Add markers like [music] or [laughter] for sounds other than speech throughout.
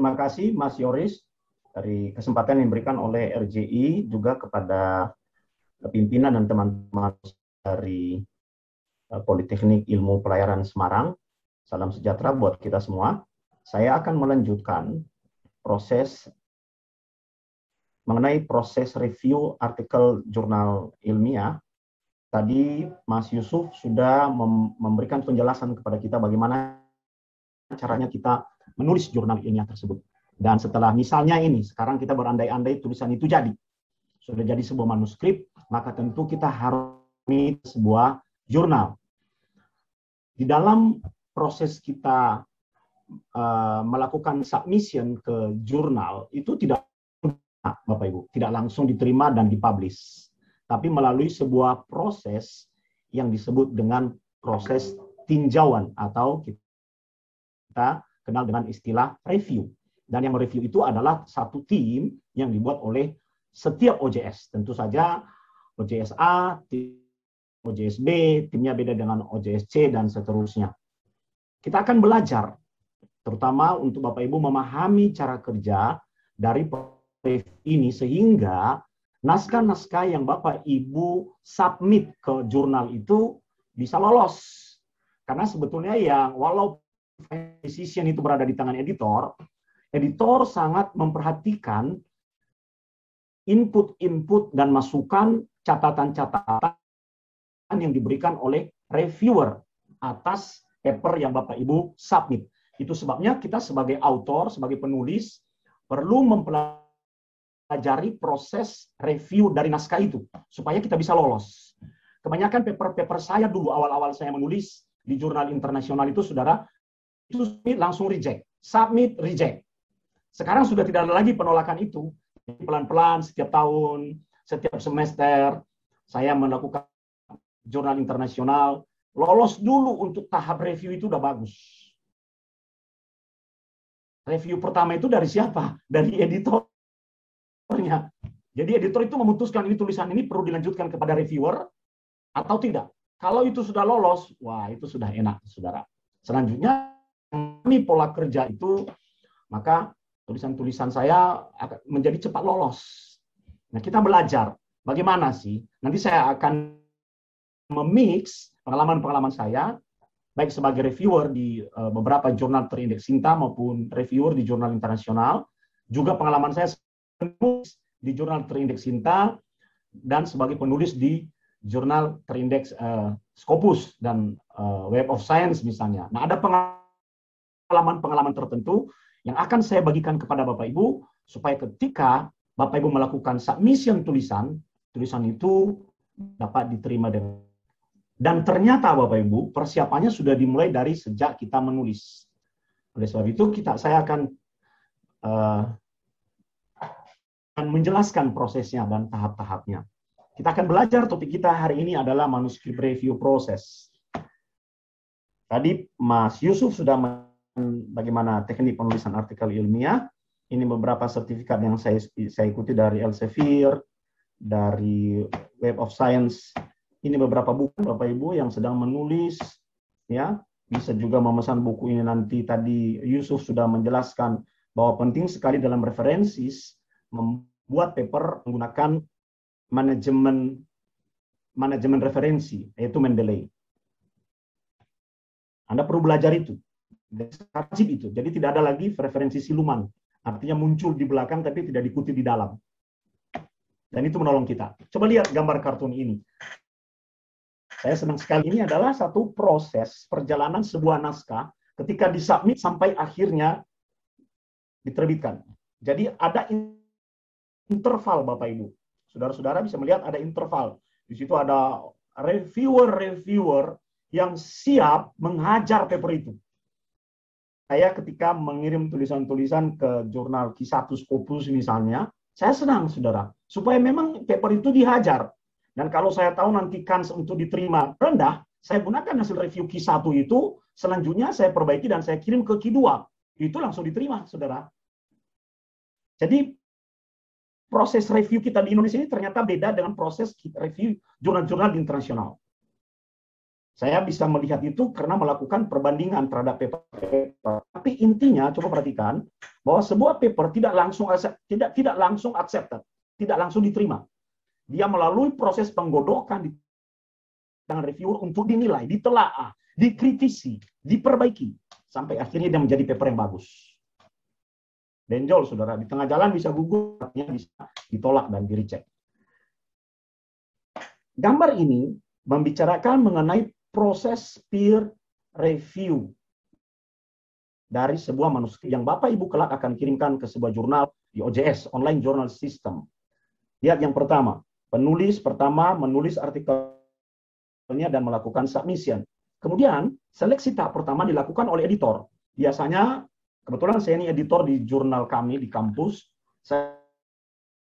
Terima kasih Mas Yoris dari kesempatan yang diberikan oleh RJI juga kepada pimpinan dan teman-teman dari eh, Politeknik Ilmu Pelayaran Semarang. Salam sejahtera buat kita semua. Saya akan melanjutkan proses mengenai proses review artikel jurnal ilmiah. Tadi Mas Yusuf sudah memberikan penjelasan kepada kita bagaimana caranya kita menulis jurnal ilmiah tersebut. Dan setelah misalnya ini, sekarang kita berandai-andai tulisan itu jadi. Sudah jadi sebuah manuskrip, maka tentu kita harus sebuah jurnal. Di dalam proses kita uh, melakukan submission ke jurnal, itu tidak Bapak Ibu, tidak langsung diterima dan dipublish, tapi melalui sebuah proses yang disebut dengan proses tinjauan atau kita kenal dengan istilah review. Dan yang mereview itu adalah satu tim yang dibuat oleh setiap OJS. Tentu saja OJS A, OJS B, timnya beda dengan OJS C, dan seterusnya. Kita akan belajar, terutama untuk Bapak Ibu memahami cara kerja dari ini sehingga naskah-naskah yang Bapak Ibu submit ke jurnal itu bisa lolos. Karena sebetulnya yang walau decision itu berada di tangan editor, editor sangat memperhatikan input-input dan masukan catatan-catatan yang diberikan oleh reviewer atas paper yang Bapak Ibu submit. Itu sebabnya kita sebagai autor, sebagai penulis, perlu mempelajari proses review dari naskah itu, supaya kita bisa lolos. Kebanyakan paper-paper saya dulu awal-awal saya menulis di jurnal internasional itu, saudara, itu langsung reject. Submit, reject. Sekarang sudah tidak ada lagi penolakan itu. Pelan-pelan setiap tahun, setiap semester, saya melakukan jurnal internasional. Lolos dulu untuk tahap review itu udah bagus. Review pertama itu dari siapa? Dari editornya. Jadi editor itu memutuskan ini tulisan ini perlu dilanjutkan kepada reviewer atau tidak. Kalau itu sudah lolos, wah itu sudah enak, saudara. Selanjutnya memahami pola kerja itu, maka tulisan-tulisan saya akan menjadi cepat lolos. Nah, kita belajar bagaimana sih. Nanti saya akan memix pengalaman-pengalaman saya, baik sebagai reviewer di uh, beberapa jurnal terindeks Sinta maupun reviewer di jurnal internasional, juga pengalaman saya di jurnal terindeks Sinta, dan sebagai penulis di jurnal terindeks uh, Scopus dan uh, Web of Science misalnya. Nah, ada pengalaman pengalaman-pengalaman tertentu yang akan saya bagikan kepada Bapak Ibu supaya ketika Bapak Ibu melakukan submission tulisan, tulisan itu dapat diterima dengan dan ternyata Bapak Ibu persiapannya sudah dimulai dari sejak kita menulis. Oleh sebab itu kita saya akan uh, akan menjelaskan prosesnya dan tahap-tahapnya. Kita akan belajar topik kita hari ini adalah manuskrip review proses. Tadi Mas Yusuf sudah bagaimana teknik penulisan artikel ilmiah. Ini beberapa sertifikat yang saya, saya ikuti dari Elsevier, dari Web of Science. Ini beberapa buku Bapak Ibu yang sedang menulis, ya bisa juga memesan buku ini nanti. Tadi Yusuf sudah menjelaskan bahwa penting sekali dalam referensi membuat paper menggunakan manajemen manajemen referensi, yaitu Mendeley. Anda perlu belajar itu wajib itu. Jadi tidak ada lagi referensi siluman. Artinya muncul di belakang tapi tidak diikuti di dalam. Dan itu menolong kita. Coba lihat gambar kartun ini. Saya senang sekali ini adalah satu proses perjalanan sebuah naskah ketika disubmit sampai akhirnya diterbitkan. Jadi ada interval Bapak Ibu. Saudara-saudara bisa melihat ada interval. Di situ ada reviewer-reviewer yang siap menghajar paper itu saya ketika mengirim tulisan-tulisan ke jurnal Q1 Scopus misalnya, saya senang, saudara, supaya memang paper itu dihajar. Dan kalau saya tahu nanti kans untuk diterima rendah, saya gunakan hasil review Q1 itu, selanjutnya saya perbaiki dan saya kirim ke Q2. Itu langsung diterima, saudara. Jadi proses review kita di Indonesia ini ternyata beda dengan proses review jurnal-jurnal internasional. Saya bisa melihat itu karena melakukan perbandingan terhadap paper. Tapi intinya coba perhatikan bahwa sebuah paper tidak langsung tidak tidak langsung accepted, tidak langsung diterima. Dia melalui proses penggodokan di tangan reviewer untuk dinilai, ditelaah, dikritisi, diperbaiki sampai akhirnya dia menjadi paper yang bagus. Benjol, saudara. Di tengah jalan bisa gugur, bisa ditolak dan direject. Gambar ini membicarakan mengenai proses peer review dari sebuah manuskrip yang Bapak Ibu kelak akan kirimkan ke sebuah jurnal di OJS, Online Journal System. Lihat yang pertama, penulis pertama menulis artikelnya dan melakukan submission. Kemudian, seleksi tahap pertama dilakukan oleh editor. Biasanya, kebetulan saya ini editor di jurnal kami di kampus, saya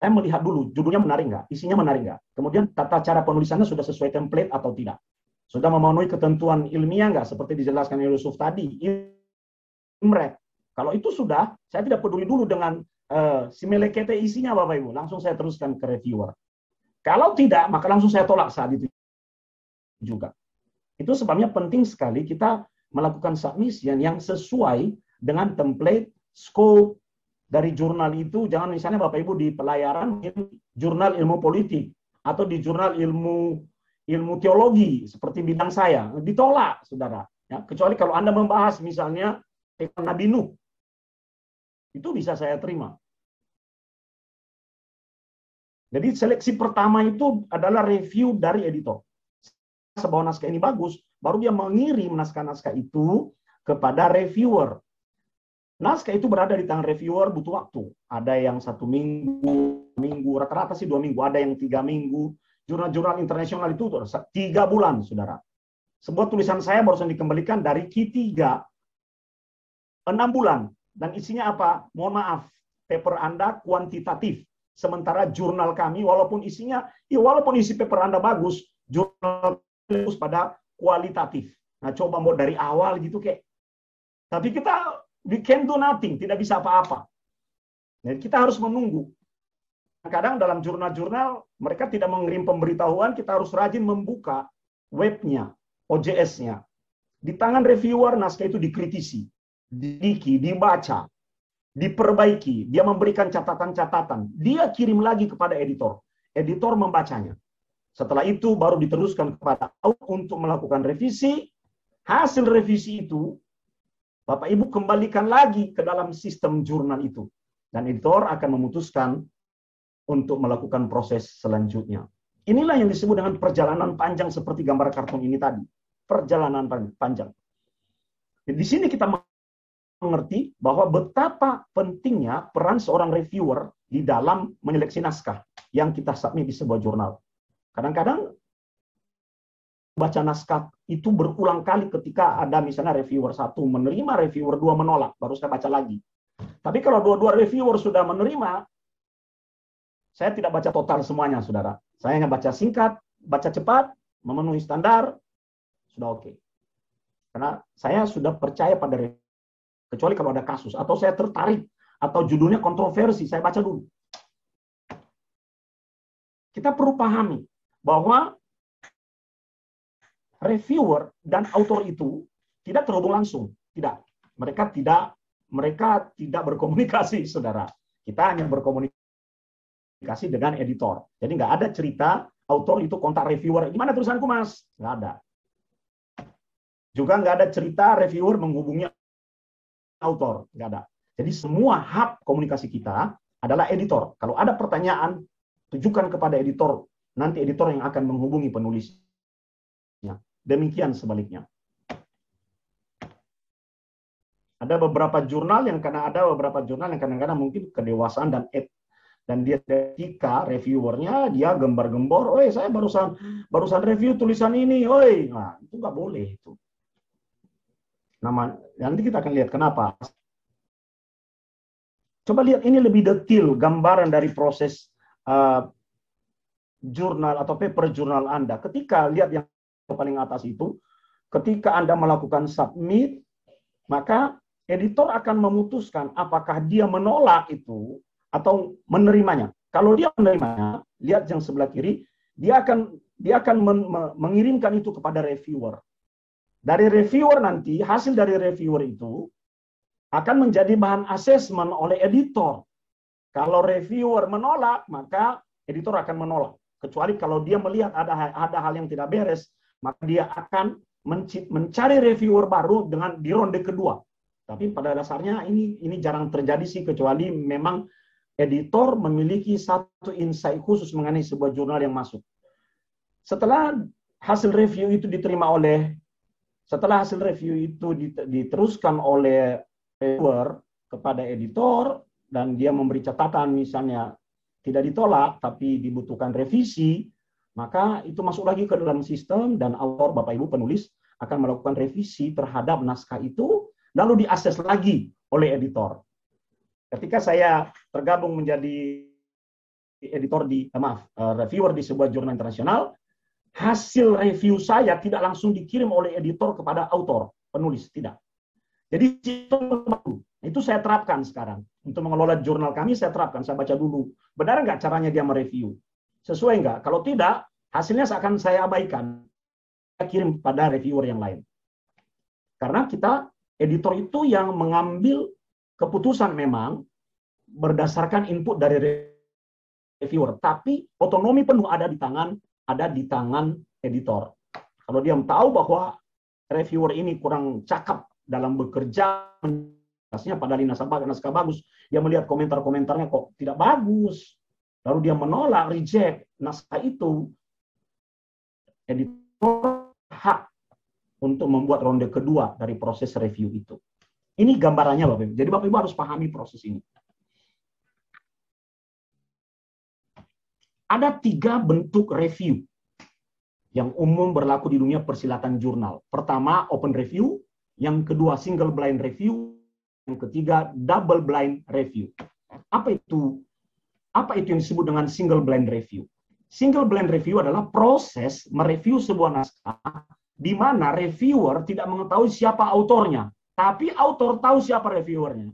saya melihat dulu judulnya menarik nggak, isinya menarik nggak. Kemudian tata cara penulisannya sudah sesuai template atau tidak. Sudah memenuhi ketentuan ilmiah nggak seperti dijelaskan Yusuf tadi? Imret. Kalau itu sudah, saya tidak peduli dulu dengan uh, si melekete isinya Bapak Ibu. Langsung saya teruskan ke reviewer. Kalau tidak, maka langsung saya tolak saat itu juga. Itu sebabnya penting sekali kita melakukan submission yang sesuai dengan template, scope dari jurnal itu. Jangan misalnya Bapak Ibu di pelayaran jurnal ilmu politik atau di jurnal ilmu ilmu teologi seperti bidang saya ditolak, saudara. Ya, kecuali kalau anda membahas misalnya tentang Nabi Nuh, itu bisa saya terima. Jadi seleksi pertama itu adalah review dari editor. Sebuah naskah ini bagus, baru dia mengirim naskah-naskah itu kepada reviewer. Naskah itu berada di tangan reviewer butuh waktu. Ada yang satu minggu, minggu rata-rata sih dua minggu, ada yang tiga minggu, jurnal-jurnal internasional itu tiga bulan, saudara. Sebuah tulisan saya barusan dikembalikan dari Q3 enam bulan dan isinya apa? Mohon maaf, paper Anda kuantitatif. Sementara jurnal kami walaupun isinya, ya walaupun isi paper Anda bagus, jurnal bagus pada kualitatif. Nah, coba mau dari awal gitu kayak. Tapi kita we can do nothing, tidak bisa apa-apa. Jadi kita harus menunggu kadang dalam jurnal-jurnal mereka tidak mengirim pemberitahuan, kita harus rajin membuka webnya, OJS-nya. Di tangan reviewer, naskah itu dikritisi, diki, dibaca, diperbaiki, dia memberikan catatan-catatan, dia kirim lagi kepada editor. Editor membacanya. Setelah itu baru diteruskan kepada untuk melakukan revisi. Hasil revisi itu Bapak Ibu kembalikan lagi ke dalam sistem jurnal itu. Dan editor akan memutuskan untuk melakukan proses selanjutnya. Inilah yang disebut dengan perjalanan panjang seperti gambar kartun ini tadi. Perjalanan panjang. Di sini kita mengerti bahwa betapa pentingnya peran seorang reviewer di dalam menyeleksi naskah yang kita submit di sebuah jurnal. Kadang-kadang baca naskah itu berulang kali ketika ada misalnya reviewer satu menerima, reviewer dua menolak, baru saya baca lagi. Tapi kalau dua-dua reviewer sudah menerima, saya tidak baca total semuanya, saudara. Saya hanya baca singkat, baca cepat, memenuhi standar, sudah oke. Okay. Karena saya sudah percaya pada kecuali kalau ada kasus atau saya tertarik atau judulnya kontroversi, saya baca dulu. Kita perlu pahami bahwa reviewer dan autor itu tidak terhubung langsung, tidak. Mereka tidak mereka tidak berkomunikasi, saudara. Kita hanya berkomunikasi komunikasi dengan editor. Jadi nggak ada cerita autor itu kontak reviewer. Gimana tulisanku mas? Nggak ada. Juga nggak ada cerita reviewer menghubungi autor. Nggak ada. Jadi semua hub komunikasi kita adalah editor. Kalau ada pertanyaan, tujukan kepada editor. Nanti editor yang akan menghubungi penulisnya. Demikian sebaliknya. Ada beberapa jurnal yang karena ada beberapa jurnal yang kadang-kadang mungkin kedewasaan dan et, dan dia ketika reviewernya dia gembar-gembor, oi saya barusan barusan review tulisan ini, oi, nah itu nggak boleh itu. Nama nanti kita akan lihat kenapa. Coba lihat ini lebih detail gambaran dari proses uh, jurnal atau paper jurnal Anda. Ketika lihat yang paling atas itu, ketika Anda melakukan submit, maka editor akan memutuskan apakah dia menolak itu atau menerimanya. Kalau dia menerimanya, lihat yang sebelah kiri, dia akan dia akan men, mengirimkan itu kepada reviewer. Dari reviewer nanti, hasil dari reviewer itu akan menjadi bahan asesmen oleh editor. Kalau reviewer menolak, maka editor akan menolak. Kecuali kalau dia melihat ada ada hal yang tidak beres, maka dia akan mencari reviewer baru dengan di ronde kedua. Tapi pada dasarnya ini ini jarang terjadi sih kecuali memang editor memiliki satu insight khusus mengenai sebuah jurnal yang masuk. Setelah hasil review itu diterima oleh setelah hasil review itu diteruskan oleh reviewer kepada editor dan dia memberi catatan misalnya tidak ditolak tapi dibutuhkan revisi, maka itu masuk lagi ke dalam sistem dan autor Bapak Ibu penulis akan melakukan revisi terhadap naskah itu lalu diakses lagi oleh editor. Ketika saya tergabung menjadi editor di eh, maaf eh, reviewer di sebuah jurnal internasional, hasil review saya tidak langsung dikirim oleh editor kepada autor, penulis, tidak. Jadi itu saya terapkan sekarang. Untuk mengelola jurnal kami saya terapkan, saya baca dulu. Benar nggak caranya dia mereview? Sesuai nggak? Kalau tidak, hasilnya akan saya abaikan. Saya kirim pada reviewer yang lain. Karena kita, editor itu yang mengambil keputusan memang berdasarkan input dari reviewer. Tapi otonomi penuh ada di tangan ada di tangan editor. Kalau dia tahu bahwa reviewer ini kurang cakap dalam bekerja, pada naskah naskah bagus, dia melihat komentar-komentarnya kok tidak bagus, lalu dia menolak, reject naskah itu, editor hak untuk membuat ronde kedua dari proses review itu. Ini gambarannya Bapak Ibu. Jadi Bapak Ibu harus pahami proses ini. Ada tiga bentuk review yang umum berlaku di dunia persilatan jurnal. Pertama, open review. Yang kedua, single blind review. Yang ketiga, double blind review. Apa itu? Apa itu yang disebut dengan single blind review? Single blind review adalah proses mereview sebuah naskah di mana reviewer tidak mengetahui siapa autornya, tapi autor tahu siapa reviewernya.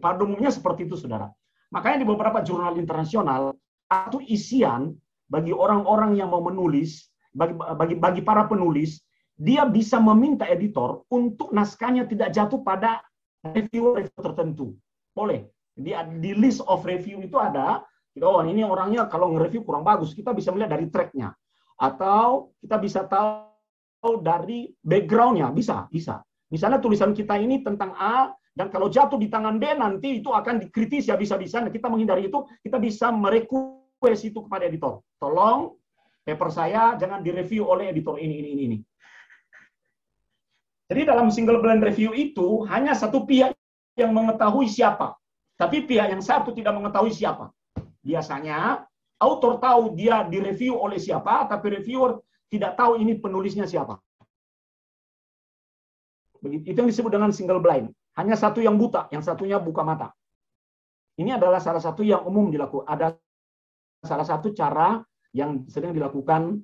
Pada umumnya seperti itu, saudara. Makanya di beberapa jurnal internasional, satu isian bagi orang-orang yang mau menulis, bagi, bagi, bagi para penulis, dia bisa meminta editor untuk naskahnya tidak jatuh pada review tertentu. Boleh. Di, di list of review itu ada, oh ini orangnya kalau nge-review kurang bagus, kita bisa melihat dari tracknya. Atau kita bisa tahu dari backgroundnya, bisa, bisa. Misalnya tulisan kita ini tentang A, dan kalau jatuh di tangan B nanti itu akan dikritis ya bisa-bisa. Nah, kita menghindari itu, kita bisa mereku request itu kepada editor. Tolong paper saya jangan direview oleh editor ini, ini, ini, ini. Jadi dalam single blend review itu hanya satu pihak yang mengetahui siapa. Tapi pihak yang satu tidak mengetahui siapa. Biasanya autor tahu dia direview oleh siapa, tapi reviewer tidak tahu ini penulisnya siapa. Itu yang disebut dengan single blind. Hanya satu yang buta, yang satunya buka mata. Ini adalah salah satu yang umum dilakukan. Ada salah satu cara yang sering dilakukan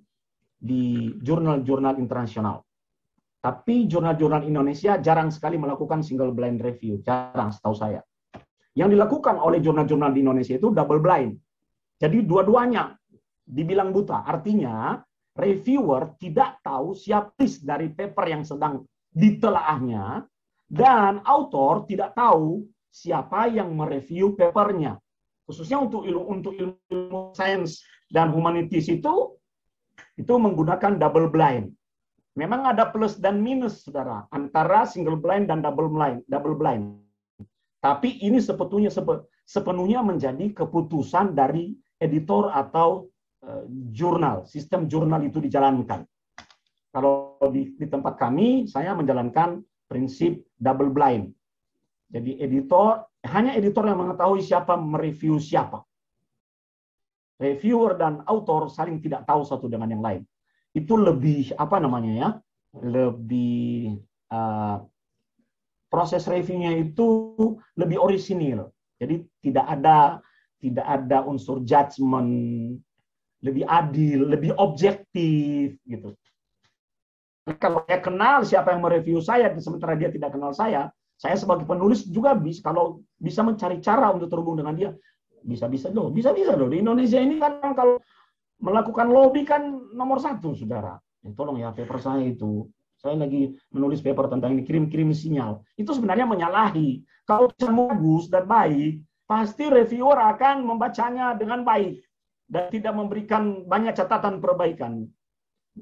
di jurnal-jurnal internasional. Tapi jurnal-jurnal Indonesia jarang sekali melakukan single blind review, jarang setahu saya. Yang dilakukan oleh jurnal-jurnal di Indonesia itu double blind. Jadi dua-duanya dibilang buta. Artinya reviewer tidak tahu siapa dari paper yang sedang ditelaahnya dan autor tidak tahu siapa yang mereview papernya khususnya untuk ilmu untuk ilmu sains dan humanities itu itu menggunakan double blind. Memang ada plus dan minus, saudara, antara single blind dan double blind. Double blind. Tapi ini sebetulnya sepenuhnya menjadi keputusan dari editor atau uh, jurnal. Sistem jurnal itu dijalankan. Kalau di, di tempat kami, saya menjalankan prinsip double blind. Jadi editor hanya editor yang mengetahui siapa mereview siapa. Reviewer dan author saling tidak tahu satu dengan yang lain. Itu lebih apa namanya ya? Lebih uh, proses reviewnya itu lebih orisinil. Jadi tidak ada tidak ada unsur judgement, lebih adil, lebih objektif gitu. Kalau saya kenal siapa yang mereview saya, sementara dia tidak kenal saya, saya sebagai penulis juga bisa kalau bisa mencari cara untuk terhubung dengan dia, bisa-bisa loh, bisa-bisa loh. Di Indonesia ini kan kalau melakukan lobby kan nomor satu, saudara. Ya, tolong ya paper saya itu saya lagi menulis paper tentang ini kirim-kirim sinyal. Itu sebenarnya menyalahi. Kalau bagus dan baik, pasti reviewer akan membacanya dengan baik dan tidak memberikan banyak catatan perbaikan.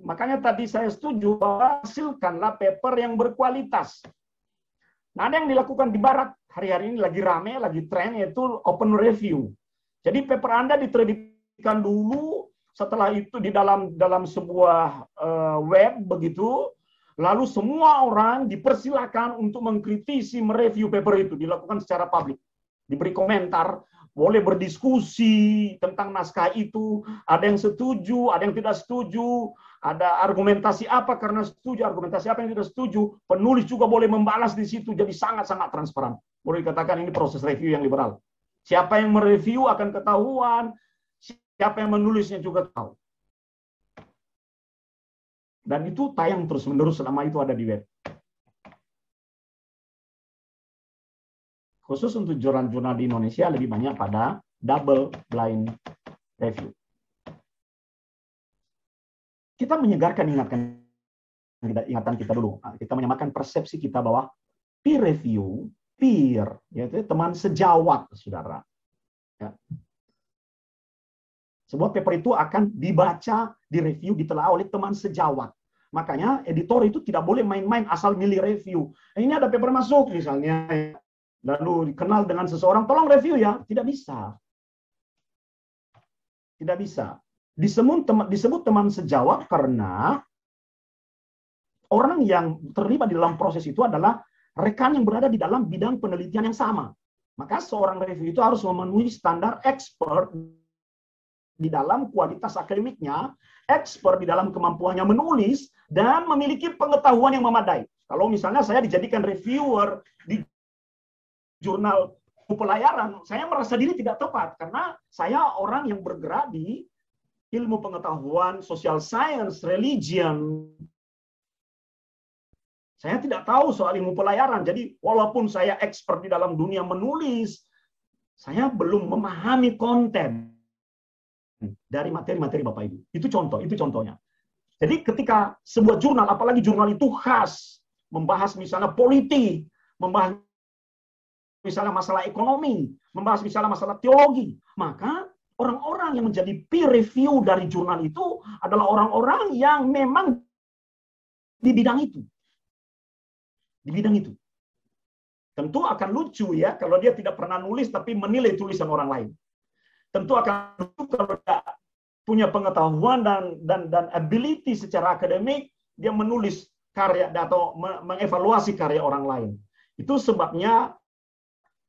Makanya tadi saya setuju bahwa hasilkanlah paper yang berkualitas. Nah, ada yang dilakukan di barat. Hari-hari ini lagi rame, lagi tren yaitu open review. Jadi paper Anda diterbitkan dulu, setelah itu di dalam dalam sebuah uh, web begitu, lalu semua orang dipersilakan untuk mengkritisi, mereview paper itu. Dilakukan secara publik. Diberi komentar, boleh berdiskusi tentang naskah itu, ada yang setuju, ada yang tidak setuju, ada argumentasi apa karena setuju, argumentasi apa yang tidak setuju, penulis juga boleh membalas di situ, jadi sangat-sangat transparan. Boleh dikatakan ini proses review yang liberal. Siapa yang mereview akan ketahuan, siapa yang menulisnya juga tahu. Dan itu tayang terus-menerus selama itu ada di web. khusus untuk jurnal-jurnal di Indonesia lebih banyak pada double blind review. Kita menyegarkan ingatan ingatan kita dulu. Nah, kita menyamakan persepsi kita bahwa peer review, peer, yaitu teman sejawat, saudara. Ya. Sebuah paper itu akan dibaca, direview, ditelaah oleh teman sejawat. Makanya editor itu tidak boleh main-main asal milih review. Nah, ini ada paper masuk misalnya, lalu dikenal dengan seseorang, tolong review ya. Tidak bisa. Tidak bisa. Disebut teman, disebut teman sejawat karena orang yang terlibat di dalam proses itu adalah rekan yang berada di dalam bidang penelitian yang sama. Maka seorang review itu harus memenuhi standar expert di dalam kualitas akademiknya, expert di dalam kemampuannya menulis, dan memiliki pengetahuan yang memadai. Kalau misalnya saya dijadikan reviewer di jurnal pelayaran, saya merasa diri tidak tepat karena saya orang yang bergerak di ilmu pengetahuan, social science, religion. Saya tidak tahu soal ilmu pelayaran. Jadi walaupun saya expert di dalam dunia menulis, saya belum memahami konten dari materi-materi Bapak Ibu. Itu contoh, itu contohnya. Jadi ketika sebuah jurnal, apalagi jurnal itu khas, membahas misalnya politik, membahas misalnya masalah ekonomi, membahas misalnya masalah teologi, maka orang-orang yang menjadi peer review dari jurnal itu adalah orang-orang yang memang di bidang itu. Di bidang itu. Tentu akan lucu ya kalau dia tidak pernah nulis tapi menilai tulisan orang lain. Tentu akan lucu kalau dia punya pengetahuan dan dan dan ability secara akademik dia menulis karya atau mengevaluasi karya orang lain. Itu sebabnya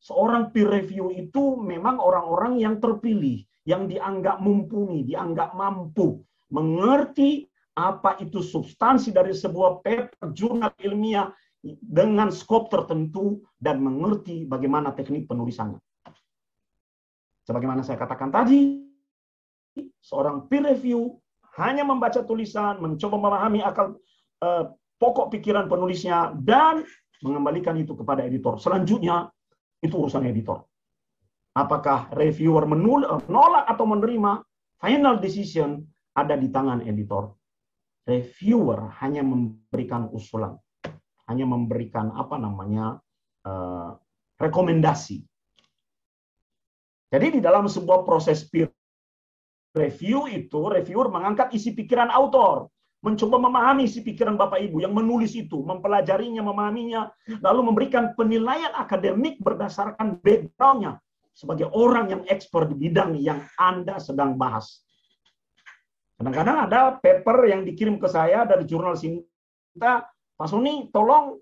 seorang peer review itu memang orang-orang yang terpilih, yang dianggap mumpuni, dianggap mampu, mengerti apa itu substansi dari sebuah paper jurnal ilmiah dengan skop tertentu dan mengerti bagaimana teknik penulisannya. Sebagaimana saya katakan tadi, seorang peer review hanya membaca tulisan, mencoba memahami akal eh, pokok pikiran penulisnya dan mengembalikan itu kepada editor. Selanjutnya itu urusan editor. Apakah reviewer menolak atau menerima, final decision ada di tangan editor. Reviewer hanya memberikan usulan, hanya memberikan apa namanya uh, rekomendasi. Jadi di dalam sebuah proses peer review itu, reviewer mengangkat isi pikiran autor mencoba memahami si pikiran Bapak Ibu yang menulis itu, mempelajarinya, memahaminya, lalu memberikan penilaian akademik berdasarkan backgroundnya sebagai orang yang expert di bidang yang Anda sedang bahas. Kadang-kadang ada paper yang dikirim ke saya dari jurnal Sinta, Pak Suni, tolong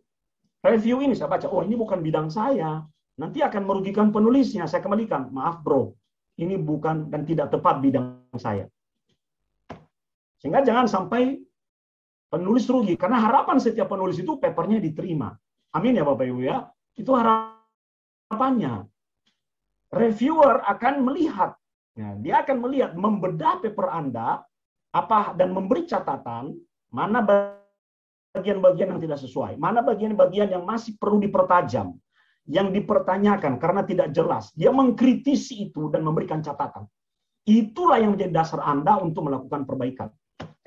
review ini. Saya baca, oh ini bukan bidang saya. Nanti akan merugikan penulisnya. Saya kembalikan, maaf bro, ini bukan dan tidak tepat bidang saya. Sehingga jangan sampai penulis rugi karena harapan setiap penulis itu papernya diterima. Amin ya Bapak Ibu ya. Itu harapannya. Reviewer akan melihat, ya, dia akan melihat membedah paper Anda apa dan memberi catatan mana bagian-bagian yang tidak sesuai, mana bagian-bagian yang masih perlu dipertajam, yang dipertanyakan karena tidak jelas. Dia mengkritisi itu dan memberikan catatan. Itulah yang menjadi dasar Anda untuk melakukan perbaikan.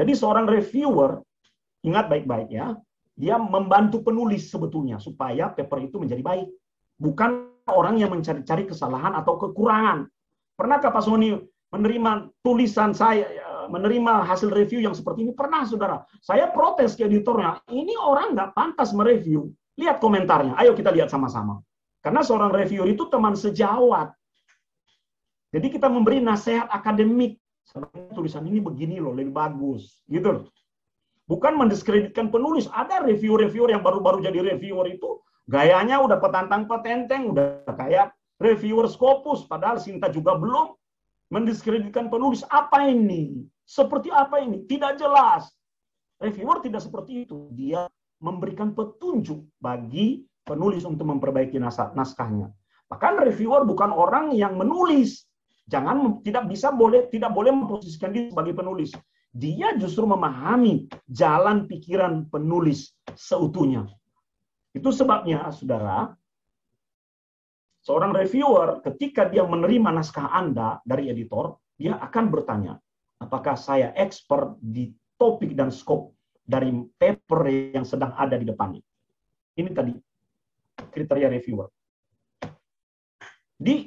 Jadi seorang reviewer Ingat baik-baik ya. dia membantu penulis sebetulnya supaya paper itu menjadi baik. Bukan orang yang mencari-cari kesalahan atau kekurangan. Pernahkah Pak Sony menerima tulisan saya, menerima hasil review yang seperti ini? Pernah, saudara. Saya protes ke editornya. Ini orang nggak pantas mereview. Lihat komentarnya. Ayo kita lihat sama-sama. Karena seorang reviewer itu teman sejawat. Jadi kita memberi nasihat akademik. Sebenarnya tulisan ini begini loh, lebih bagus. Gitu loh. Bukan mendiskreditkan penulis. Ada reviewer-reviewer yang baru-baru jadi reviewer itu gayanya udah petantang petenteng, udah kayak reviewer Scopus. Padahal Sinta juga belum mendiskreditkan penulis. Apa ini? Seperti apa ini? Tidak jelas. Reviewer tidak seperti itu. Dia memberikan petunjuk bagi penulis untuk memperbaiki naskahnya. Bahkan reviewer bukan orang yang menulis. Jangan tidak bisa boleh tidak boleh memposisikan diri sebagai penulis dia justru memahami jalan pikiran penulis seutuhnya. Itu sebabnya, saudara, seorang reviewer ketika dia menerima naskah Anda dari editor, dia akan bertanya, apakah saya expert di topik dan skop dari paper yang sedang ada di depannya. Ini tadi kriteria reviewer. Di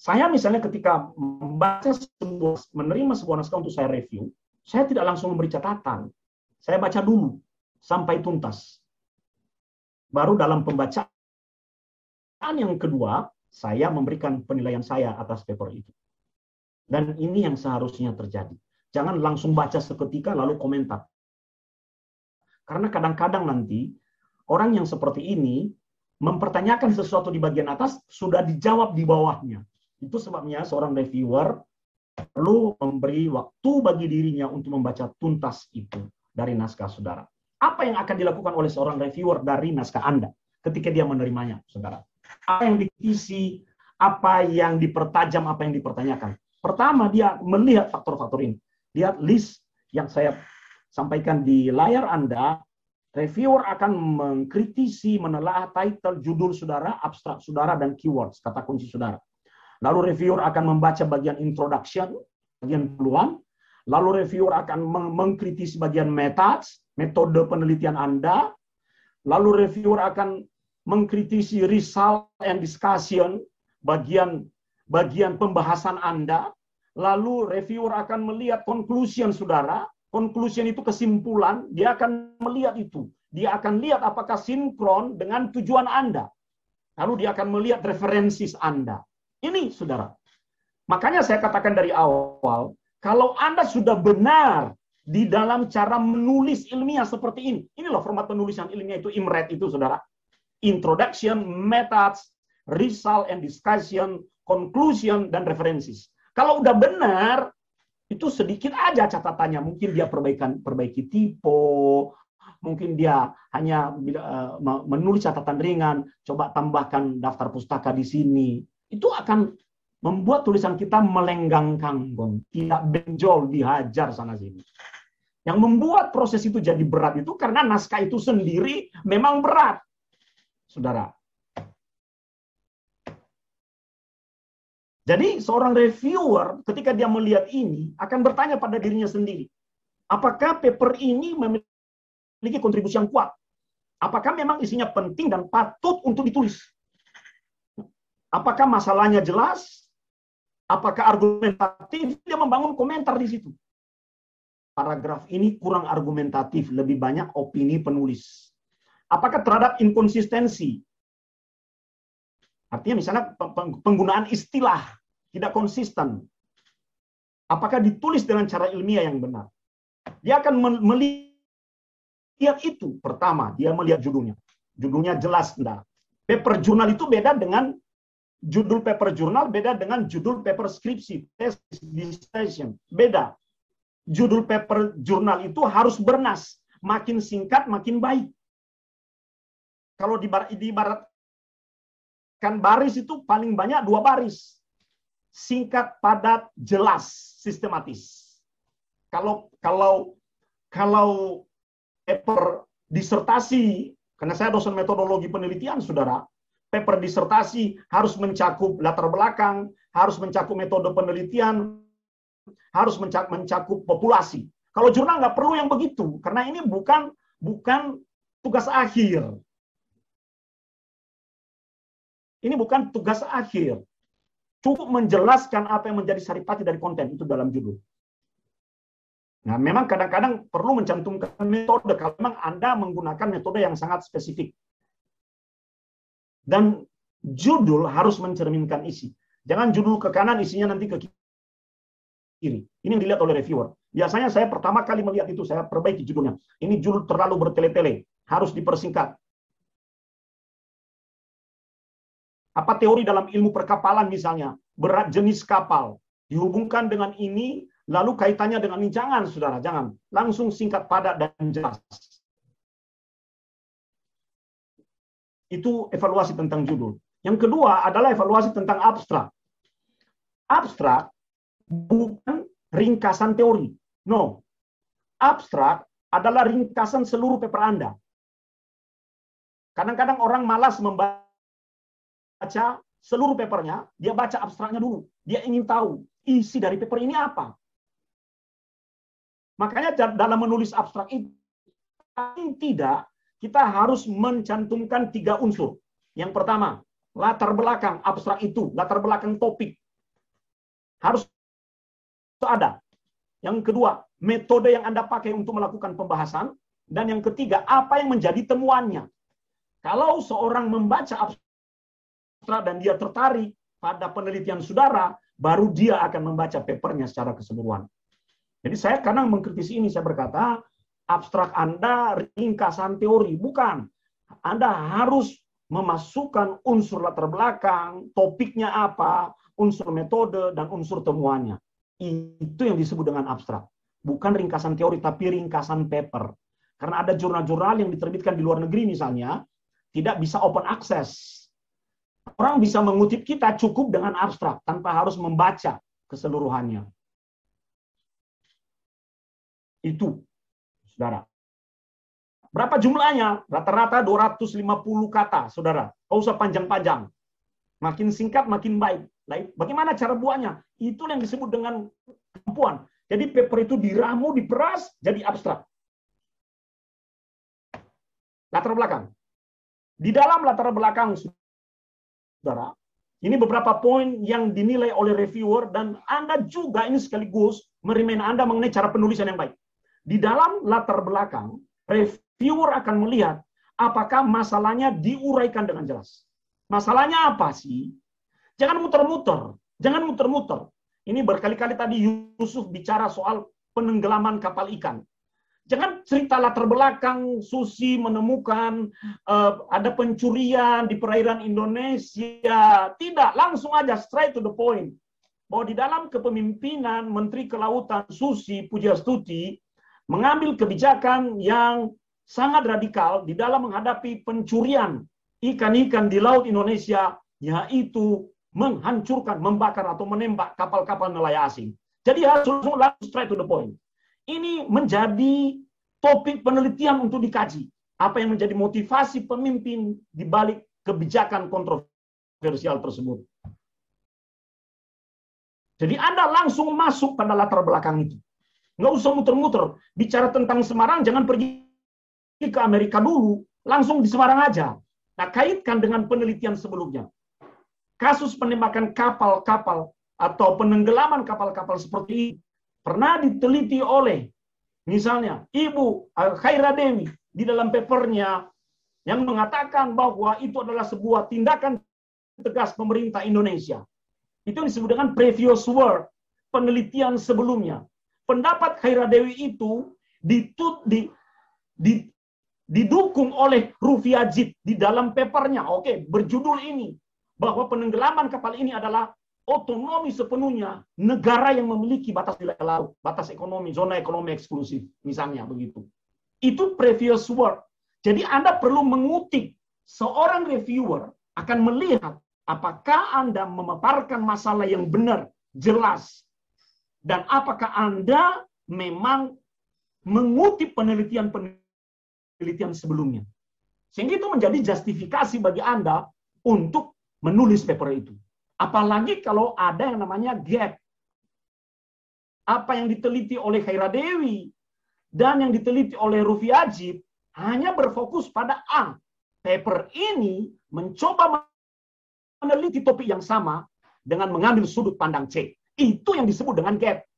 saya misalnya ketika membaca sebuah, menerima sebuah naskah untuk saya review, saya tidak langsung memberi catatan. Saya baca dulu sampai tuntas. Baru dalam pembacaan yang kedua, saya memberikan penilaian saya atas paper itu. Dan ini yang seharusnya terjadi. Jangan langsung baca seketika lalu komentar. Karena kadang-kadang nanti orang yang seperti ini mempertanyakan sesuatu di bagian atas sudah dijawab di bawahnya. Itu sebabnya seorang reviewer perlu memberi waktu bagi dirinya untuk membaca tuntas itu dari naskah saudara. Apa yang akan dilakukan oleh seorang reviewer dari naskah Anda ketika dia menerimanya, saudara? Apa yang diisi, apa yang dipertajam, apa yang dipertanyakan. Pertama, dia melihat faktor-faktor ini. Lihat list yang saya sampaikan di layar Anda, reviewer akan mengkritisi, menelaah title, judul saudara, abstrak saudara, dan keywords, kata kunci saudara. Lalu reviewer akan membaca bagian introduction, bagian peluang. Lalu reviewer akan mengkritisi bagian methods, metode penelitian Anda. Lalu reviewer akan mengkritisi result and discussion, bagian bagian pembahasan Anda. Lalu reviewer akan melihat conclusion saudara. Conclusion itu kesimpulan, dia akan melihat itu. Dia akan lihat apakah sinkron dengan tujuan Anda. Lalu dia akan melihat referensis Anda. Ini, saudara. Makanya saya katakan dari awal, kalau Anda sudah benar di dalam cara menulis ilmiah seperti ini, ini loh format penulisan ilmiah itu IMRED itu, saudara. Introduction, methods, result and discussion, conclusion, dan references. Kalau udah benar, itu sedikit aja catatannya. Mungkin dia perbaikan perbaiki tipe, mungkin dia hanya uh, menulis catatan ringan, coba tambahkan daftar pustaka di sini itu akan membuat tulisan kita melenggang kangkung, tidak benjol, dihajar sana sini. Yang membuat proses itu jadi berat itu karena naskah itu sendiri memang berat. Saudara. Jadi seorang reviewer ketika dia melihat ini akan bertanya pada dirinya sendiri, apakah paper ini memiliki kontribusi yang kuat? Apakah memang isinya penting dan patut untuk ditulis? Apakah masalahnya jelas? Apakah argumentatif? Dia membangun komentar di situ. Paragraf ini kurang argumentatif, lebih banyak opini penulis. Apakah terhadap inkonsistensi? Artinya misalnya penggunaan istilah tidak konsisten. Apakah ditulis dengan cara ilmiah yang benar? Dia akan melihat itu. Pertama, dia melihat judulnya. Judulnya jelas enggak. Paper jurnal itu beda dengan judul paper jurnal beda dengan judul paper skripsi, tesis, dissertation. Beda. Judul paper jurnal itu harus bernas. Makin singkat, makin baik. Kalau di kan baris itu paling banyak dua baris. Singkat, padat, jelas, sistematis. Kalau kalau kalau paper disertasi, karena saya dosen metodologi penelitian, saudara, paper disertasi harus mencakup latar belakang, harus mencakup metode penelitian, harus mencakup, populasi. Kalau jurnal nggak perlu yang begitu, karena ini bukan bukan tugas akhir. Ini bukan tugas akhir. Cukup menjelaskan apa yang menjadi saripati dari konten itu dalam judul. Nah, memang kadang-kadang perlu mencantumkan metode kalau memang Anda menggunakan metode yang sangat spesifik. Dan judul harus mencerminkan isi. Jangan judul ke kanan, isinya nanti ke kiri. Ini yang dilihat oleh reviewer. Biasanya saya pertama kali melihat itu, saya perbaiki judulnya. Ini judul terlalu bertele-tele, harus dipersingkat. Apa teori dalam ilmu perkapalan misalnya, berat jenis kapal, dihubungkan dengan ini, lalu kaitannya dengan ini. Jangan, saudara, jangan. Langsung singkat, padat, dan jelas. Itu evaluasi tentang judul. Yang kedua adalah evaluasi tentang abstrak. Abstrak bukan ringkasan teori. No. Abstrak adalah ringkasan seluruh paper Anda. Kadang-kadang orang malas membaca baca seluruh papernya, dia baca abstraknya dulu. Dia ingin tahu isi dari paper ini apa. Makanya dalam menulis abstrak itu tidak kita harus mencantumkan tiga unsur. Yang pertama, latar belakang abstrak itu, latar belakang topik harus ada. Yang kedua, metode yang Anda pakai untuk melakukan pembahasan dan yang ketiga, apa yang menjadi temuannya. Kalau seorang membaca abstrak dan dia tertarik pada penelitian saudara, baru dia akan membaca papernya secara keseluruhan. Jadi saya kadang mengkritisi ini, saya berkata, abstrak Anda ringkasan teori. Bukan. Anda harus memasukkan unsur latar belakang, topiknya apa, unsur metode, dan unsur temuannya. Itu yang disebut dengan abstrak. Bukan ringkasan teori, tapi ringkasan paper. Karena ada jurnal-jurnal yang diterbitkan di luar negeri misalnya, tidak bisa open access Orang bisa mengutip kita cukup dengan abstrak tanpa harus membaca keseluruhannya. Itu, saudara. Berapa jumlahnya? Rata-rata 250 kata, saudara. Kau usah panjang-panjang. Makin singkat, makin baik. Bagaimana cara buatnya? Itu yang disebut dengan kemampuan. Jadi paper itu diramu, diperas, jadi abstrak. Latar belakang. Di dalam latar belakang saudara. Ini beberapa poin yang dinilai oleh reviewer dan Anda juga ini sekaligus merimain Anda mengenai cara penulisan yang baik. Di dalam latar belakang, reviewer akan melihat apakah masalahnya diuraikan dengan jelas. Masalahnya apa sih? Jangan muter-muter. Jangan muter-muter. Ini berkali-kali tadi Yusuf bicara soal penenggelaman kapal ikan. Jangan cerita latar belakang Susi menemukan uh, ada pencurian di perairan Indonesia. Tidak, langsung aja straight to the point. Bahwa di dalam kepemimpinan Menteri Kelautan Susi Pujastuti mengambil kebijakan yang sangat radikal di dalam menghadapi pencurian ikan-ikan di laut Indonesia, yaitu menghancurkan, membakar atau menembak kapal-kapal nelayan asing. Jadi harus langsung straight to the point. Ini menjadi topik penelitian untuk dikaji. Apa yang menjadi motivasi pemimpin di balik kebijakan kontroversial tersebut. Jadi Anda langsung masuk pada latar belakang itu. Nggak usah muter-muter. Bicara tentang Semarang, jangan pergi ke Amerika dulu. Langsung di Semarang aja. Nah, kaitkan dengan penelitian sebelumnya. Kasus penembakan kapal-kapal atau penenggelaman kapal-kapal seperti ini pernah diteliti oleh misalnya Ibu Khaira Dewi di dalam papernya yang mengatakan bahwa itu adalah sebuah tindakan tegas pemerintah Indonesia. Itu disebut dengan previous work, penelitian sebelumnya. Pendapat Khaira Dewi itu ditut, di, di, didukung oleh Rufiajit di dalam papernya. Oke, berjudul ini bahwa penenggelaman kapal ini adalah otonomi sepenuhnya negara yang memiliki batas wilayah laut, batas ekonomi, zona ekonomi eksklusif, misalnya begitu. Itu previous work. Jadi Anda perlu mengutip seorang reviewer akan melihat apakah Anda memaparkan masalah yang benar, jelas, dan apakah Anda memang mengutip penelitian-penelitian sebelumnya. Sehingga itu menjadi justifikasi bagi Anda untuk menulis paper itu. Apalagi kalau ada yang namanya gap. Apa yang diteliti oleh Khaira Dewi dan yang diteliti oleh Rufi Ajib hanya berfokus pada A. Paper ini mencoba meneliti topik yang sama dengan mengambil sudut pandang C. Itu yang disebut dengan gap.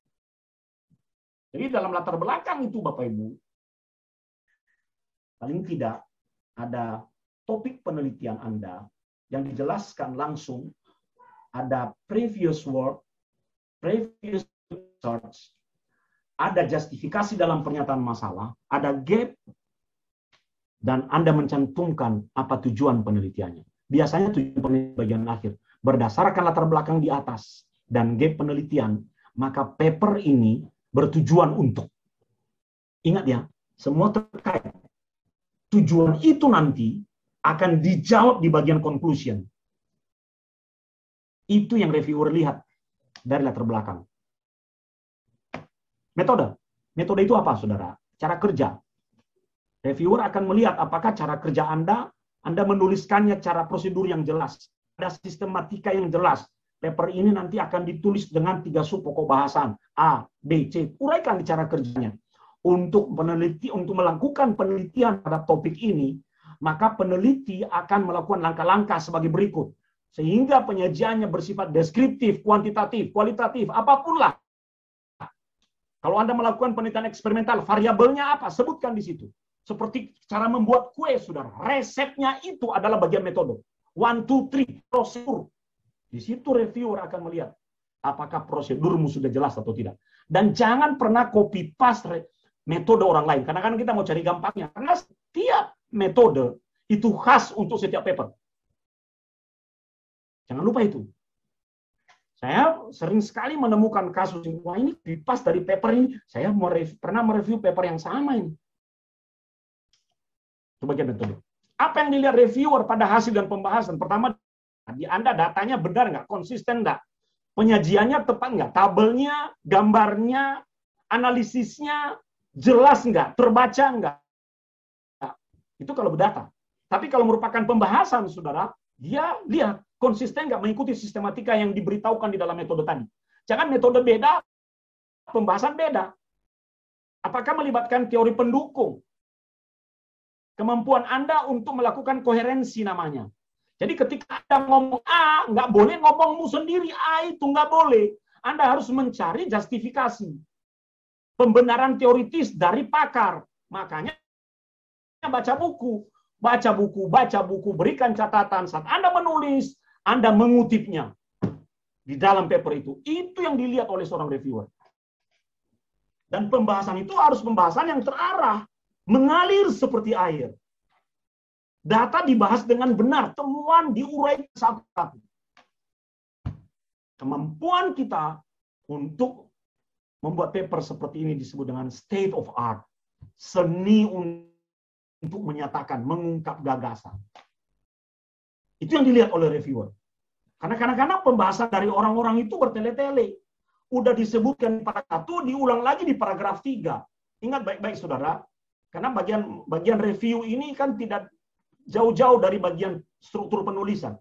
Jadi dalam latar belakang itu Bapak Ibu, paling tidak ada topik penelitian Anda yang dijelaskan langsung, ada previous work, previous research, ada justifikasi dalam pernyataan masalah, ada gap, dan Anda mencantumkan apa tujuan penelitiannya. Biasanya tujuan penelitian bagian akhir. Berdasarkan latar belakang di atas dan gap penelitian, maka paper ini bertujuan untuk. Ingat ya, semua terkait. Tujuan itu nanti akan dijawab di bagian conclusion. Itu yang reviewer lihat dari latar belakang. Metode. Metode itu apa, saudara? Cara kerja. Reviewer akan melihat apakah cara kerja Anda, Anda menuliskannya cara prosedur yang jelas, ada sistematika yang jelas. Paper ini nanti akan ditulis dengan tiga sub pokok bahasan A, B, C. Uraikan cara kerjanya. Untuk peneliti, untuk melakukan penelitian pada topik ini, maka peneliti akan melakukan langkah-langkah sebagai berikut. Sehingga penyajiannya bersifat deskriptif, kuantitatif, kualitatif, apa pun lah. Kalau Anda melakukan penelitian eksperimental, variabelnya apa? Sebutkan di situ. Seperti cara membuat kue, saudara. Resepnya itu adalah bagian metode. One, two, three, prosedur. Di situ reviewer akan melihat apakah prosedurmu sudah jelas atau tidak. Dan jangan pernah copy paste metode orang lain. Karena kan kita mau cari gampangnya. Karena setiap metode itu khas untuk setiap paper. Jangan lupa itu. Saya sering sekali menemukan kasus wah ini pipas dari paper ini. Saya pernah mereview paper yang sama ini. Itu bagian metode. Apa yang dilihat reviewer pada hasil dan pembahasan? Pertama, di Anda datanya benar nggak? Konsisten nggak? Penyajiannya tepat nggak? Tabelnya, gambarnya, analisisnya jelas nggak? Terbaca nggak? Itu kalau berdata. Tapi kalau merupakan pembahasan, saudara, dia lihat konsisten nggak mengikuti sistematika yang diberitahukan di dalam metode tadi. Jangan metode beda, pembahasan beda. Apakah melibatkan teori pendukung? Kemampuan Anda untuk melakukan koherensi namanya. Jadi ketika Anda ngomong A, nggak boleh ngomongmu sendiri. A itu nggak boleh. Anda harus mencari justifikasi. Pembenaran teoritis dari pakar. Makanya baca buku. Baca buku, baca buku, berikan catatan. Saat Anda menulis, Anda mengutipnya. Di dalam paper itu. Itu yang dilihat oleh seorang reviewer. Dan pembahasan itu harus pembahasan yang terarah mengalir seperti air. Data dibahas dengan benar, temuan diurai satu-satu. Kemampuan kita untuk membuat paper seperti ini disebut dengan state of art. Seni untuk menyatakan, mengungkap gagasan. Itu yang dilihat oleh reviewer. Karena kadang-kadang pembahasan dari orang-orang itu bertele-tele. Udah disebutkan pada satu, diulang lagi di paragraf tiga. Ingat baik-baik saudara, karena bagian bagian review ini kan tidak jauh-jauh dari bagian struktur penulisan.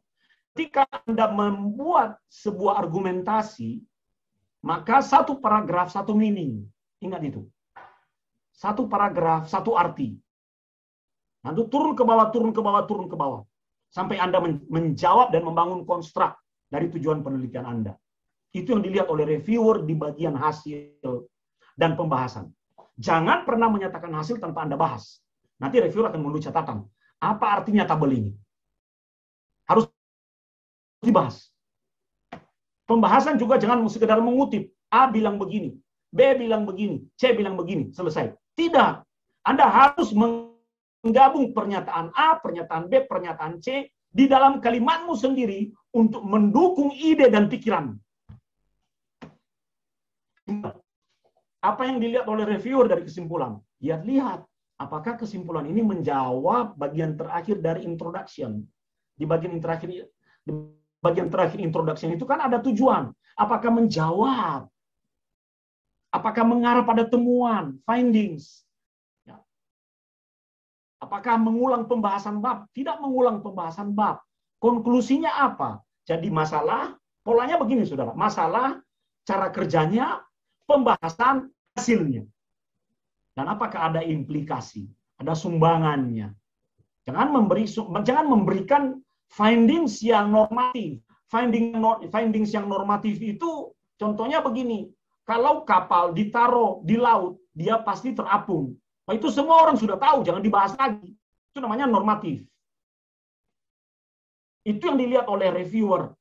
Ketika Anda membuat sebuah argumentasi, maka satu paragraf, satu meaning. Ingat itu. Satu paragraf, satu arti. Nanti turun ke bawah, turun ke bawah, turun ke bawah. Sampai Anda menjawab dan membangun konstruk dari tujuan penelitian Anda. Itu yang dilihat oleh reviewer di bagian hasil dan pembahasan. Jangan pernah menyatakan hasil tanpa Anda bahas. Nanti reviewer akan menulis catatan. Apa artinya tabel ini? Harus dibahas. Pembahasan juga jangan sekedar mengutip. A bilang begini, B bilang begini, C bilang begini, selesai. Tidak. Anda harus menggabung pernyataan A, pernyataan B, pernyataan C di dalam kalimatmu sendiri untuk mendukung ide dan pikiran. Apa yang dilihat oleh reviewer dari kesimpulan? Ya lihat, apakah kesimpulan ini menjawab bagian terakhir dari introduction. Di bagian terakhir di bagian terakhir introduction itu kan ada tujuan. Apakah menjawab? Apakah mengarah pada temuan, findings? Ya. Apakah mengulang pembahasan bab? Tidak mengulang pembahasan bab. Konklusinya apa? Jadi masalah, polanya begini saudara. Masalah, cara kerjanya, pembahasan hasilnya. Dan apakah ada implikasi? ada sumbangannya. Jangan memberi jangan memberikan findings yang normatif. Finding findings yang normatif itu contohnya begini. Kalau kapal ditaruh di laut, dia pasti terapung. Nah, itu semua orang sudah tahu, jangan dibahas lagi. Itu namanya normatif. Itu yang dilihat oleh reviewer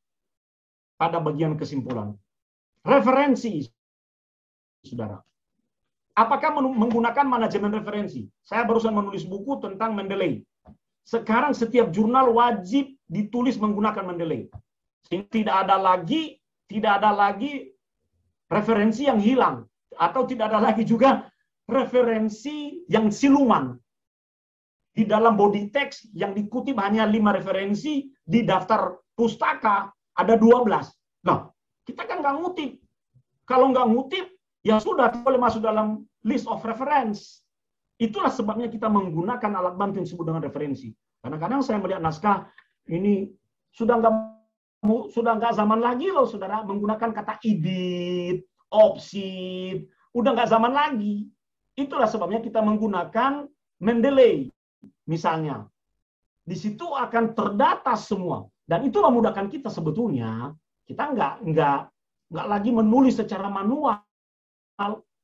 pada bagian kesimpulan. Referensi, saudara. Apakah menggunakan manajemen referensi? Saya barusan menulis buku tentang Mendeley. Sekarang setiap jurnal wajib ditulis menggunakan Mendeley. Tidak ada lagi tidak ada lagi referensi yang hilang atau tidak ada lagi juga referensi yang siluman. Di dalam body text yang dikutip hanya lima referensi, di daftar pustaka ada 12. Nah, kita kan nggak ngutip. Kalau nggak ngutip, ya sudah boleh masuk dalam list of reference. Itulah sebabnya kita menggunakan alat bantu yang disebut dengan referensi. Karena kadang saya melihat naskah ini sudah nggak sudah nggak zaman lagi loh, saudara, menggunakan kata edit, opsi, udah nggak zaman lagi. Itulah sebabnya kita menggunakan Mendeley, misalnya. Di situ akan terdata semua, dan itu memudahkan kita sebetulnya. Kita nggak nggak nggak lagi menulis secara manual,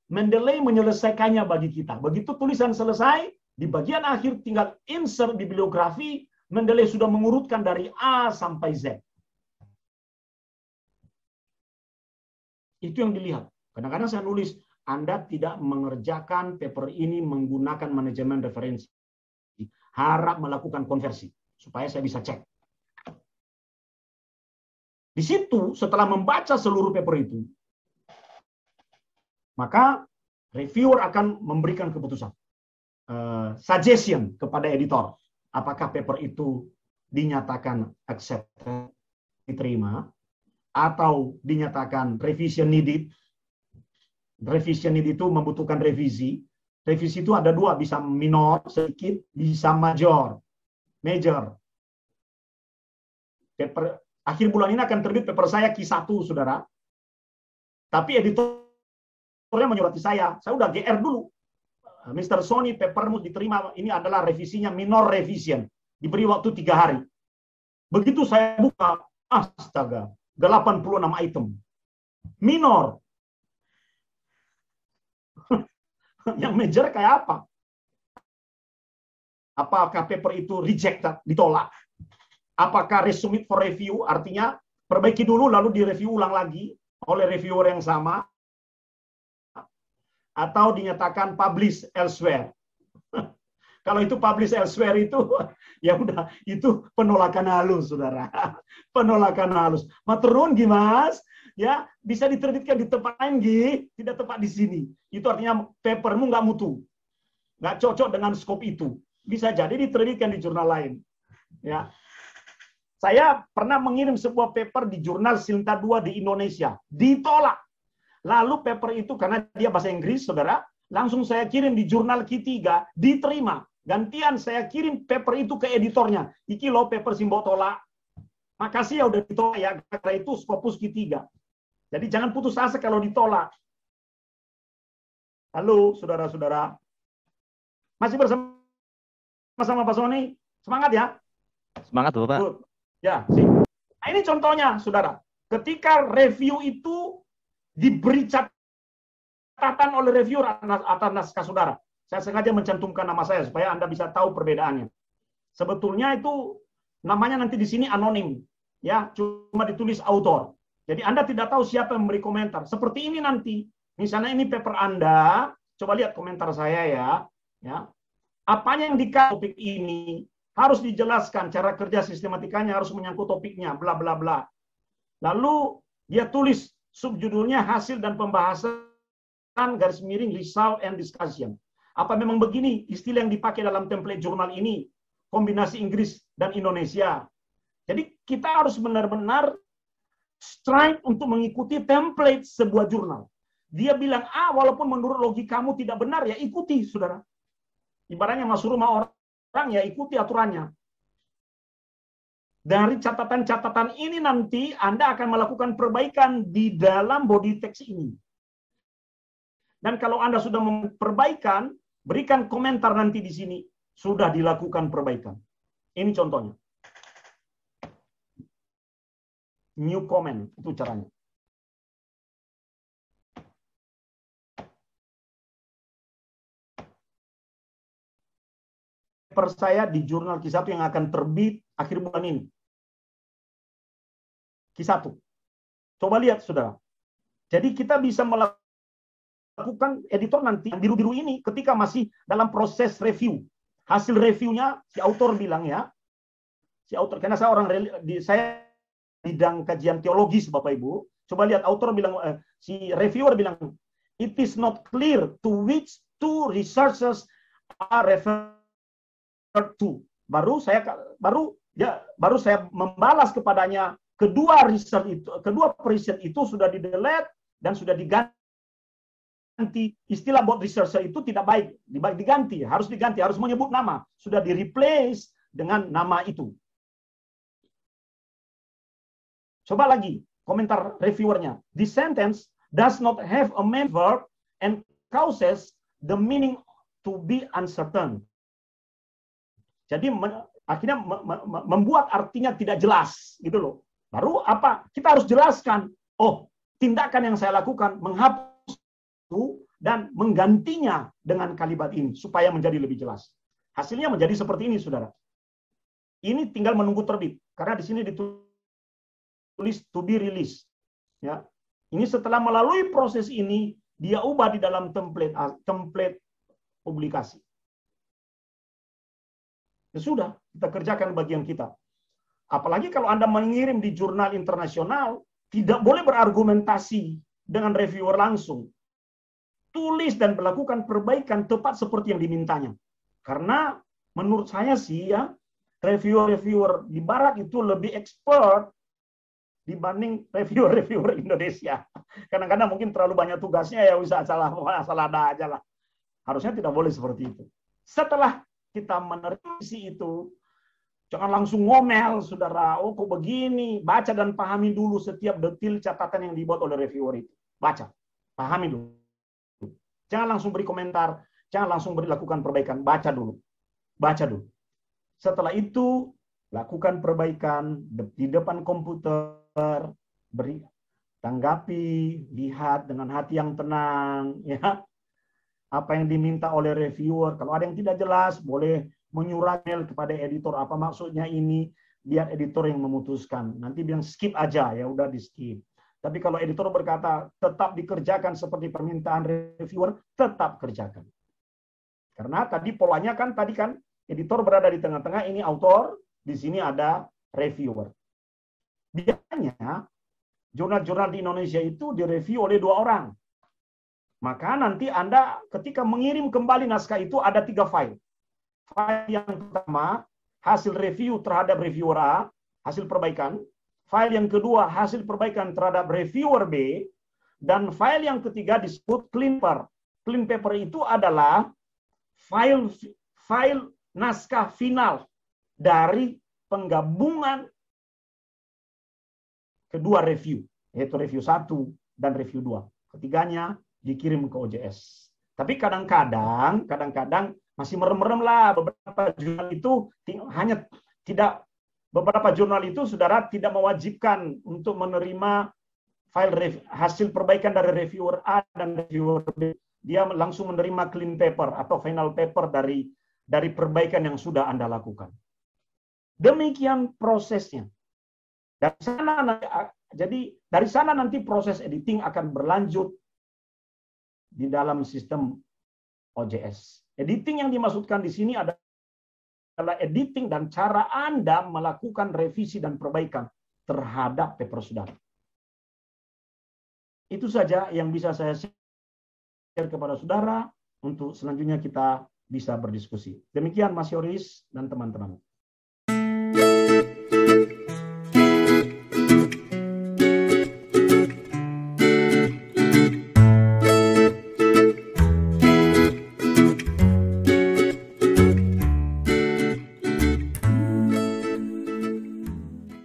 Mendeley menyelesaikannya bagi kita. Begitu tulisan selesai, di bagian akhir tinggal insert bibliografi, Mendeley sudah mengurutkan dari A sampai Z. Itu yang dilihat. Kadang-kadang saya nulis, Anda tidak mengerjakan paper ini menggunakan manajemen referensi. Harap melakukan konversi, supaya saya bisa cek. Di situ, setelah membaca seluruh paper itu, maka reviewer akan memberikan keputusan. Uh, suggestion kepada editor. Apakah paper itu dinyatakan accepted, diterima, atau dinyatakan revision needed. Revision needed itu membutuhkan revisi. Revisi itu ada dua, bisa minor sedikit, bisa major. Major. Paper, akhir bulan ini akan terbit paper saya Q1, saudara. Tapi editor Dokternya menyurati saya, saya udah GR dulu. Mr. Sony papermu diterima, ini adalah revisinya minor revision. Diberi waktu tiga hari. Begitu saya buka, astaga, 86 item. Minor. [laughs] Yang major kayak apa? Apakah paper itu rejected, ditolak? Apakah resubmit for review, artinya perbaiki dulu lalu direview ulang lagi oleh reviewer yang sama? Atau dinyatakan publish elsewhere. [laughs] Kalau itu publish elsewhere itu [laughs] ya udah itu penolakan halus, Saudara. [laughs] penolakan halus. Maturun gimas, ya bisa diterbitkan di tempat lain Gi, tidak tepat di sini. Itu artinya papermu nggak mutu. Nggak cocok dengan skop itu. Bisa jadi diterbitkan di jurnal lain. Ya. Saya pernah mengirim sebuah paper di jurnal Silta 2 di Indonesia. Ditolak Lalu paper itu karena dia bahasa Inggris, saudara, langsung saya kirim di jurnal Q3, diterima. Gantian saya kirim paper itu ke editornya. Iki lo paper simbol tolak. Makasih ya udah ditolak ya, karena itu Scopus Q3. Jadi jangan putus asa kalau ditolak. Halo, saudara-saudara. Masih bersama sama Pak Sony? Semangat ya. Semangat, Bapak. Ya, sih. Nah, ini contohnya, saudara. Ketika review itu diberi catatan oleh reviewer atas naskah saudara. Saya sengaja mencantumkan nama saya supaya Anda bisa tahu perbedaannya. Sebetulnya itu namanya nanti di sini anonim, ya, cuma ditulis autor. Jadi Anda tidak tahu siapa yang memberi komentar. Seperti ini nanti, misalnya ini paper Anda, coba lihat komentar saya ya, ya. Apanya yang dikasih topik ini harus dijelaskan cara kerja sistematikanya harus menyangkut topiknya, bla bla bla. Lalu dia tulis subjudulnya hasil dan pembahasan garis miring result and discussion. Apa memang begini istilah yang dipakai dalam template jurnal ini? Kombinasi Inggris dan Indonesia. Jadi kita harus benar-benar strive untuk mengikuti template sebuah jurnal. Dia bilang ah, walaupun menurut logikamu tidak benar, ya ikuti, saudara. Ibaratnya masuk rumah orang, ya ikuti aturannya. Dari catatan-catatan ini nanti Anda akan melakukan perbaikan di dalam body text ini. Dan kalau Anda sudah memperbaikan, Berikan komentar nanti di sini. Sudah dilakukan perbaikan. Ini contohnya. New comment. Itu caranya. paper saya di jurnal Q1 yang akan terbit akhir bulan ini. Q1. Coba lihat, saudara. Jadi kita bisa melakukan editor nanti biru-biru ini ketika masih dalam proses review. Hasil reviewnya si autor bilang ya, si autor karena saya orang di saya bidang kajian teologis Bapak Ibu. Coba lihat autor bilang eh, si reviewer bilang it is not clear to which two researchers are referred to. Baru saya baru ya baru saya membalas kepadanya kedua riset itu kedua riset itu sudah di delete dan sudah diganti. Istilah bot researcher itu tidak baik. Diganti harus diganti harus menyebut nama. Sudah di replace dengan nama itu. Coba lagi komentar reviewernya. This sentence does not have a main verb and causes the meaning to be uncertain. Jadi akhirnya membuat artinya tidak jelas gitu loh. Baru apa? Kita harus jelaskan. Oh, tindakan yang saya lakukan menghapus itu dan menggantinya dengan kalimat ini supaya menjadi lebih jelas. Hasilnya menjadi seperti ini, saudara. Ini tinggal menunggu terbit karena di sini ditulis to be released. Ya, ini setelah melalui proses ini dia ubah di dalam template template publikasi. Ya sudah, kita kerjakan bagian kita. Apalagi kalau Anda mengirim di jurnal internasional, tidak boleh berargumentasi dengan reviewer langsung. Tulis dan melakukan perbaikan tepat seperti yang dimintanya. Karena menurut saya sih ya, reviewer-reviewer di barat itu lebih expert dibanding reviewer-reviewer Indonesia. Kadang-kadang mungkin terlalu banyak tugasnya ya bisa salah salah ada aja lah. Harusnya tidak boleh seperti itu. Setelah kita menerima itu, jangan langsung ngomel, saudara. Oh, kok begini? Baca dan pahami dulu setiap detil catatan yang dibuat oleh reviewer itu. Baca, pahami dulu. Jangan langsung beri komentar, jangan langsung beri lakukan perbaikan. Baca dulu. Baca dulu. Setelah itu, lakukan perbaikan di depan komputer, beri tanggapi, lihat dengan hati yang tenang, ya apa yang diminta oleh reviewer. Kalau ada yang tidak jelas, boleh menyurat kepada editor apa maksudnya ini, biar editor yang memutuskan. Nanti bilang skip aja, ya udah di skip. Tapi kalau editor berkata tetap dikerjakan seperti permintaan reviewer, tetap kerjakan. Karena tadi polanya kan tadi kan editor berada di tengah-tengah, ini autor, di sini ada reviewer. Biasanya jurnal-jurnal di Indonesia itu direview oleh dua orang. Maka nanti Anda ketika mengirim kembali naskah itu ada tiga file. File yang pertama, hasil review terhadap reviewer A, hasil perbaikan. File yang kedua, hasil perbaikan terhadap reviewer B. Dan file yang ketiga disebut clean paper. Clean paper itu adalah file file naskah final dari penggabungan kedua review, yaitu review 1 dan review 2. Ketiganya dikirim ke OJS. Tapi kadang-kadang, kadang-kadang masih merem-merem lah beberapa jurnal itu hanya tidak beberapa jurnal itu saudara tidak mewajibkan untuk menerima file hasil perbaikan dari reviewer A dan reviewer B. Dia langsung menerima clean paper atau final paper dari dari perbaikan yang sudah Anda lakukan. Demikian prosesnya. Dari sana jadi dari sana nanti proses editing akan berlanjut di dalam sistem OJS. Editing yang dimaksudkan di sini adalah editing dan cara Anda melakukan revisi dan perbaikan terhadap paper saudara. Itu saja yang bisa saya share kepada saudara untuk selanjutnya kita bisa berdiskusi. Demikian Mas Yoris dan teman-teman.